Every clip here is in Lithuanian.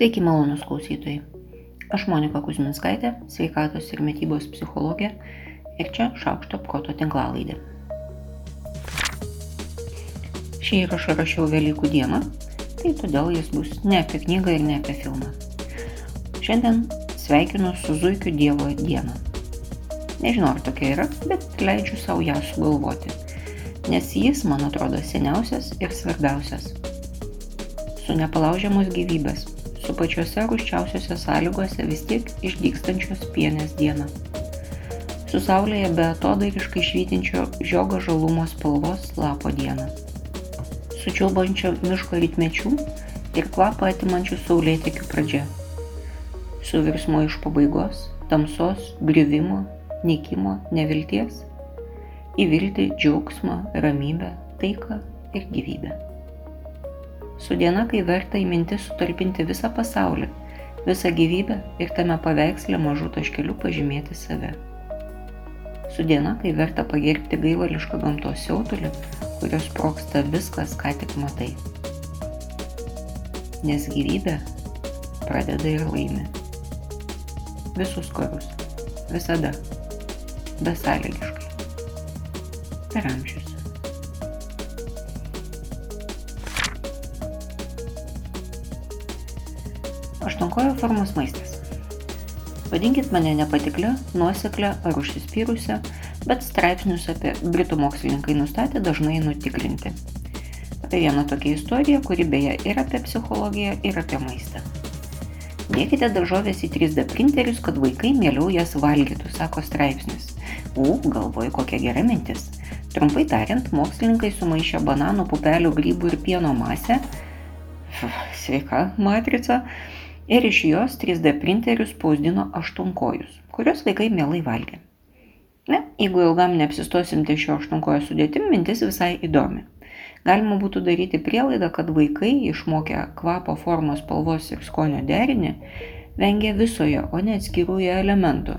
Sveiki malonus klausytojai. Aš Monika Kuzminskaitė, sveikatos ir mytybos psichologė ir čia Šaukšto proto tinklalaidė. Šį įrašą rašiau Velykų dieną, tai todėl jis bus ne apie knygą ir ne apie filmą. Šiandien sveikinu su Zuikiu Dievo dieną. Nežinau, ar tokia yra, bet leidžiu savo ją sugalvoti, nes jis, man atrodo, seniausias ir svarbiausias. Su nepalaužiamos gyvybės, su pačiose ruščiausiose sąlygose vis tiek išdykstančios pienės diena. Su saulėje be atodairiškai švytinčio žiogo žalumo spalvos lapo diena. Su čiulbančio miško ritmečių ir kvapą atimančių saulėtekių pradžia. Su virsmo iš pabaigos, tamsos, griuvimo, nikimo, nevilties. Į viltį, džiaugsmą, ramybę, taiką ir gyvybę su diena, kai verta į mintis sutalpinti visą pasaulį, visą gyvybę ir tame paveiksle mažų taškelių pažymėti save. Su diena, kai verta pagerbti gaivališką gamtos siautulį, kurios proksta viskas, ką tik matai. Nes gyvybė pradeda ir laimi. Visus karus. Visada. Besąlygiškai. Per amžius. Aštuonkojo formos maistas. Vadinkit mane nepatiklią, nuoseklę ar užsispyrusią, bet straipsnius apie britų mokslininkai nustatė dažnai nutikrinti. Apie vieną tokią istoriją, kuri beje ir apie psichologiją, ir apie maistą. Dėkite daržovės į 3D printerius, kad vaikai mieliau jas valgytų, sako straipsnis. U, galvoju, kokia gera mintis. Trumpai tariant, mokslininkai sumaišė bananų, pupelių, grybų ir pieno masę, sveika matrica, ir iš jos 3D printeriu spausdino aštuonkojus, kuriuos vaikai mielai valgė. Ne, jeigu ilgam neapsistosim ties šio aštuonkojo sudėtim, mintis visai įdomi. Galima būtų daryti prielaidą, kad vaikai išmokę kvapo formos, spalvos ir skonio derinį vengia visojo, o ne atskirųjų elementų.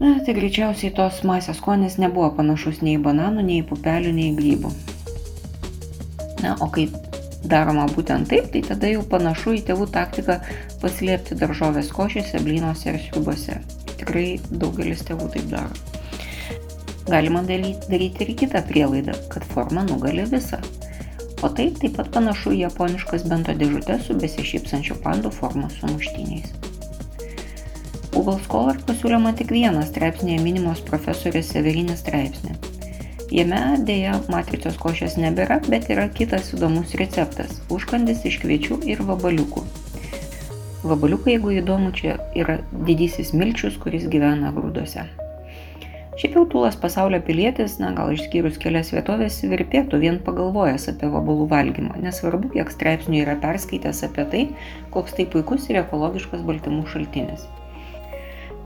Na, tai greičiausiai tos masės skonis nebuvo panašus nei į bananų, nei į pupelių, nei į grybų. Na, o kai daroma būtent taip, tai tada jau panašu į tėvų taktiką paslėpti daržovės košėse, blynuose ir sriubose. Tikrai daugelis tėvų taip daro. Galima daryti ir kitą prielaidą, kad forma nugali visą. O tai taip pat panašu į japoniškas bento dėžutės su besišypsančių pandų formos sumuštiniais. Google Scholar pasiūlė man tik vieną straipsnėje minimos profesorės Severinės straipsnį Jame dėja matricos košės nebėra, bet yra kitas įdomus receptas - užkandis iš kviečių ir vabaliukų. Vabaliukai, jeigu įdomu, čia yra didysis milčius, kuris gyvena grūduose. Šiaip jau tūlas pasaulio pilietis, na gal išskyrus kelias vietovės, virpėtų vien pagalvojęs apie vabalų valgymą, nesvarbu, kiek straipsnių yra perskaitęs apie tai, koks tai puikus ir ekologiškas baltymų šaltinis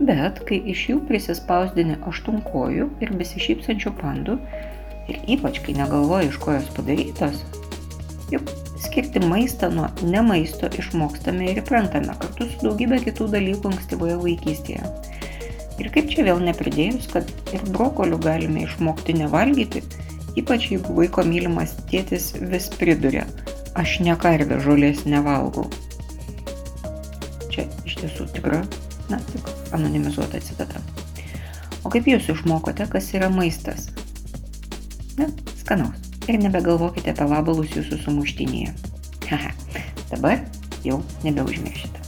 bet kai iš jų prisispausdini aštuonkojų ir besišypsančių pandų, ir ypač kai negalvoji, iš ko jos padarytos, juk skirti maistą nuo ne maisto išmokstame ir įprantame kartu su daugybė kitų dalykų ankstyvoje vaikystėje. Ir kaip čia vėl nepridėjus, kad ir brokolių galime išmokti nevalgyti, ypač jeigu vaiko mylimas tėtis vis priduria, aš ne karvė žolės nevalgau. Čia iš tiesų tikra, na, tik anonimizuota citata. O kaip jūs išmokote, kas yra maistas? Na, skanaus. Ir nebegalvokite apie vabalus jūsų sumuštinėje. Haha, dabar jau nebeužmiršite.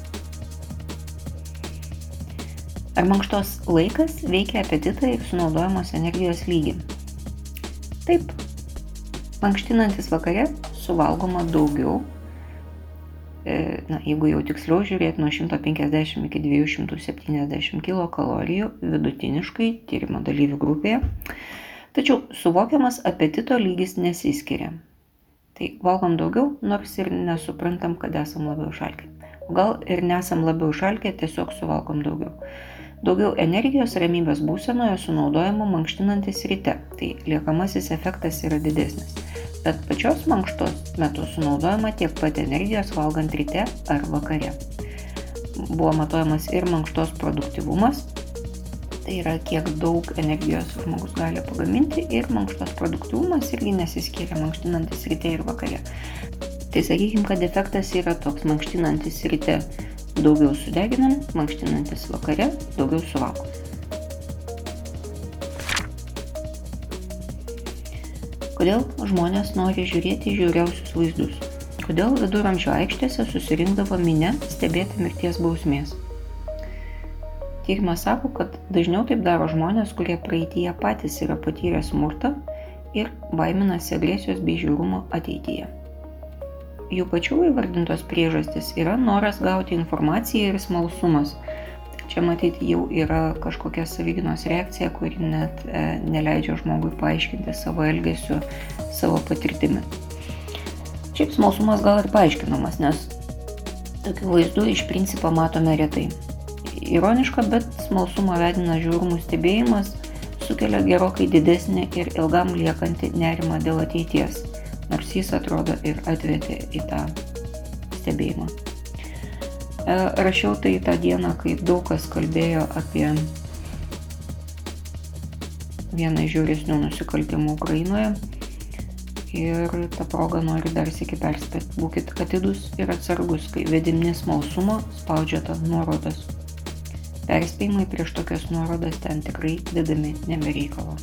Ar mankštos laikas veikia apetitą ir sunaudojamos energijos lygį? Taip. Mankštinantis vakare suvalgoma daugiau na, jeigu jau tiksliau žiūrėti, nuo 150 iki 270 kilokalorijų vidutiniškai tyrimo dalyvių grupėje. Tačiau suvokiamas apetito lygis nesiskiria. Tai valgom daugiau, nors ir nesuprantam, kad esam labiau šalkę. O gal ir nesam labiau šalkę, tiesiog suvalgom daugiau. Daugiau energijos ramybės būsenoje sunaudojama mankštinantis ryte, tai liekamasis efektas yra didesnis bet pačios mankštos metu sunaudojama tiek pat energijos valgant ryte ar vakare. Buvo matuojamas ir mankštos produktivumas, tai yra kiek daug energijos žmogus gali pagaminti ir mankštos produktivumas irgi nesiskiria mankštinantis ryte ir vakare. Tai sakykime, kad efektas yra toks mankštinantis ryte daugiau sudeginam, mankštinantis vakare daugiau suvalgom. Kodėl žmonės nori žiūrėti žiauriausius vaizdus? Kodėl viduramžio aikštėse susirinkdavo minė stebėti mirties bausmės? Tyrimas sako, kad dažniau taip daro žmonės, kurie praeitie patys yra patyrę smurtą ir baiminasi agresijos bei žiaurumo ateityje. Jų pačių įvardintos priežastys yra noras gauti informaciją ir smalsumas. Čia matyti jau yra kažkokia savyginos reakcija, kuri net e, neleidžia žmogui paaiškinti savo elgesiu, savo patirtimi. Šiaip smalsumas gal ir paaiškinamas, nes tokių vaizdų iš principo matome retai. Ironiška, bet smalsumą vedina žiūrumų stebėjimas sukelia gerokai didesnį ir ilgam liekantį nerimą dėl ateities, nors jis atrodo ir atvedė į tą stebėjimą. E, rašiau tai tą dieną, kai daug kas kalbėjo apie vieną iš žiauresnių nusikaltimų Ukrainoje. Ir tą progą noriu dar sėki perspėti. Būkit atidus ir atsargus, kai vedimni smalsumo spaudžiate nuorodas. Perspėjimai prieš tokias nuorodas ten tikrai dedami nebereikalo.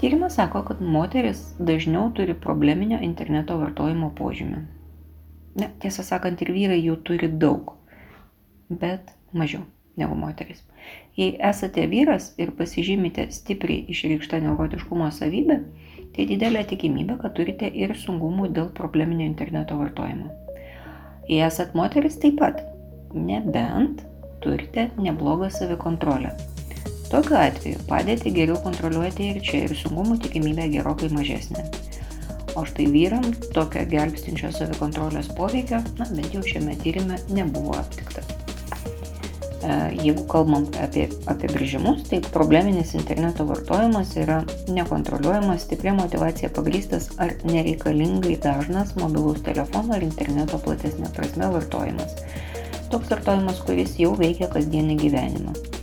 Tyrimas sako, kad moteris dažniau turi probleminio interneto vartojimo požymį. Ne, tiesą sakant, ir vyrai jų turi daug, bet mažiau negu moteris. Jei esate vyras ir pasižymite stipriai išreikštą neurotiškumo savybę, tai didelė tikimybė, kad turite ir sunkumų dėl probleminio interneto vartojimo. Jei esat moteris taip pat, nebent turite neblogą savikontrolę. Tokiu atveju padėti geriau kontroliuoti ir čia ir sunkumų tikimybė gerokai mažesnė. O štai vyram tokio gelbstinčio savikontrolės poveikio, na bent jau šiame tyrimė, nebuvo aptikta. E, jeigu kalbam apie apibrėžimus, tai probleminis interneto vartojimas yra nekontroliuojamas, stipria motivacija pagrystas ar nereikalingai dažnas mobilaus telefono ar interneto platesnė prasme vartojimas. Toks vartojimas, kuris jau veikia kasdienį gyvenimą.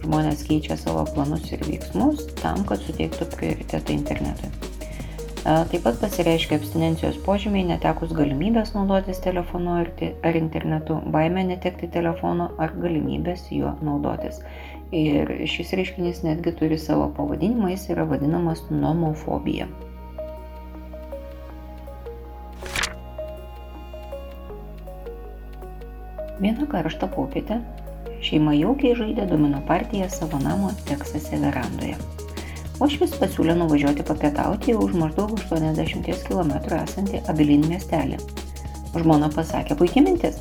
Žmonės keičia savo planus ir veiksmus tam, kad suteiktų prioritetą internetui. Taip pat pasireiškia abstinencijos požymiai netekus galimybės naudotis telefonu ar internetu, baime netekti telefono ar galimybės juo naudotis. Ir šis reiškinys netgi turi savo pavadinimą, jis yra vadinamas nomofobija. Vieną karštą popietę šeima jaukiai žaidė domino partiją savo namo Teksase verandoje. Ošvis pasiūlė nuvažiuoti papietauti už maždaug 80 km esantį Abilin miestelį. Žmona pasakė, puikiai mintis.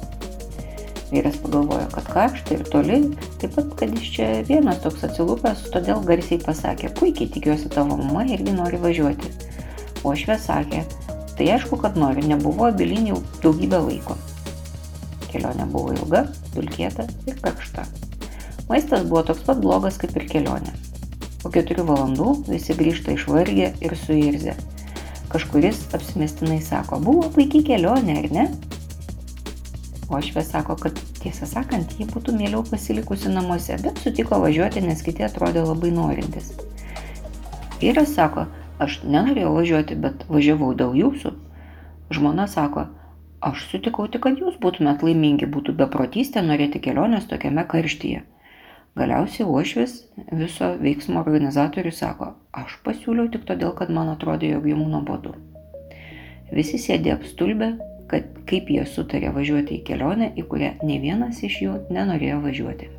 Vyras pagalvojo, kad karšta ir toli, taip pat, kad iš čia vienas toks atsilūpęs, todėl garsiai pasakė, puikiai tikiuosi tavo mama irgi nori važiuoti. Ošvė sakė, tai aišku, kad noriu, nebuvo Abilin jau daugybę laiko. Kelionė buvo ilga, dulkėta ir karšta. Maistas buvo toks pat blogas kaip ir kelionė. Po keturių valandų visi grįžta išvargę ir suirzę. Kažkuris apsimestinai sako, buvo puikiai kelionė, ar ne? O Ašvė sako, kad tiesą sakant, ji būtų mieliau pasilikusi namuose, bet sutiko važiuoti, nes kiti atrodė labai norintis. Vyras sako, aš nenorėjau važiuoti, bet važiavau dėl jūsų. Žmona sako, aš sutikau tik, kad jūs būtumėt laimingi, būtų beprotystė norėti kelionės tokiame karštyje. Galiausiai uošvis viso veiksmo organizatorius sako, aš pasiūliau tik todėl, kad man atrodė, jog jums nuobodu. Visi sėdė apstulbę, kad kaip jie sutarė važiuoti į kelionę, į kurią ne vienas iš jų nenorėjo važiuoti.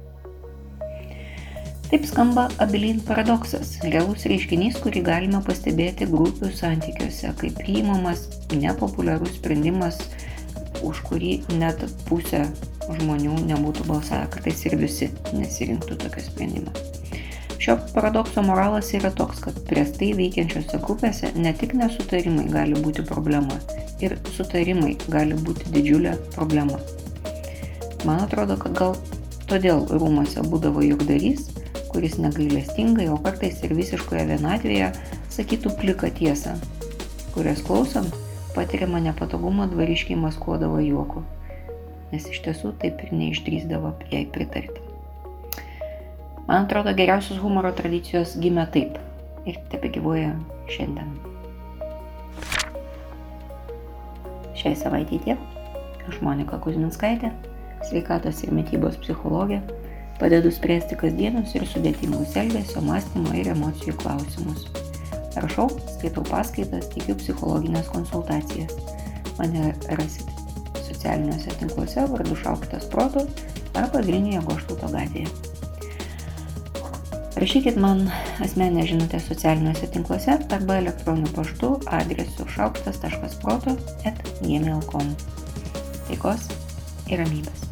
Taip skamba abilin paradoksas, realus reiškinys, kurį galime pastebėti grupių santykiuose, kai priimamas nepopuliarus sprendimas, už kurį net pusė žmonių nebūtų balsavę, kartais ir visi nesirinktų tokio sprendimo. Šio paradokso moralas yra toks, kad priestai veikiančiose grupėse ne tik nesutarimai gali būti problema, ir sutarimai gali būti didžiulė problema. Man atrodo, kad gal todėl rūmose būdavo jogdarys, kuris negailestingai, o kartais ir visiškoje vienatvėje sakytų pliką tiesą, kurias klausant patiriamą nepatogumą dvariškiai maskuodavo juoku nes iš tiesų taip ir neišdrysdavo jai pritarti. Man atrodo, geriausios humoro tradicijos gimė taip. ir tebe gyvuoja šiandien. Šiai savaitė tiek. Aš Monika Kuzminskaitė, sveikatos ir mytybos psichologė, padedu spręsti kasdienius ir sudėtingus elgesio, mąstymo ir emocijų klausimus. Rašau, skaitau paskaitas, teikiu psichologinės konsultacijas. Mane rasite socialiniuose tinkluose vardu Šaukštas Proto arba Vilniuje Goštauto gatvėje. Rašykit man asmenę žinutę socialiniuose tinkluose arba elektroniniu paštu adresu šaukštas.proto at gmail.com. Taikos ir ramybės.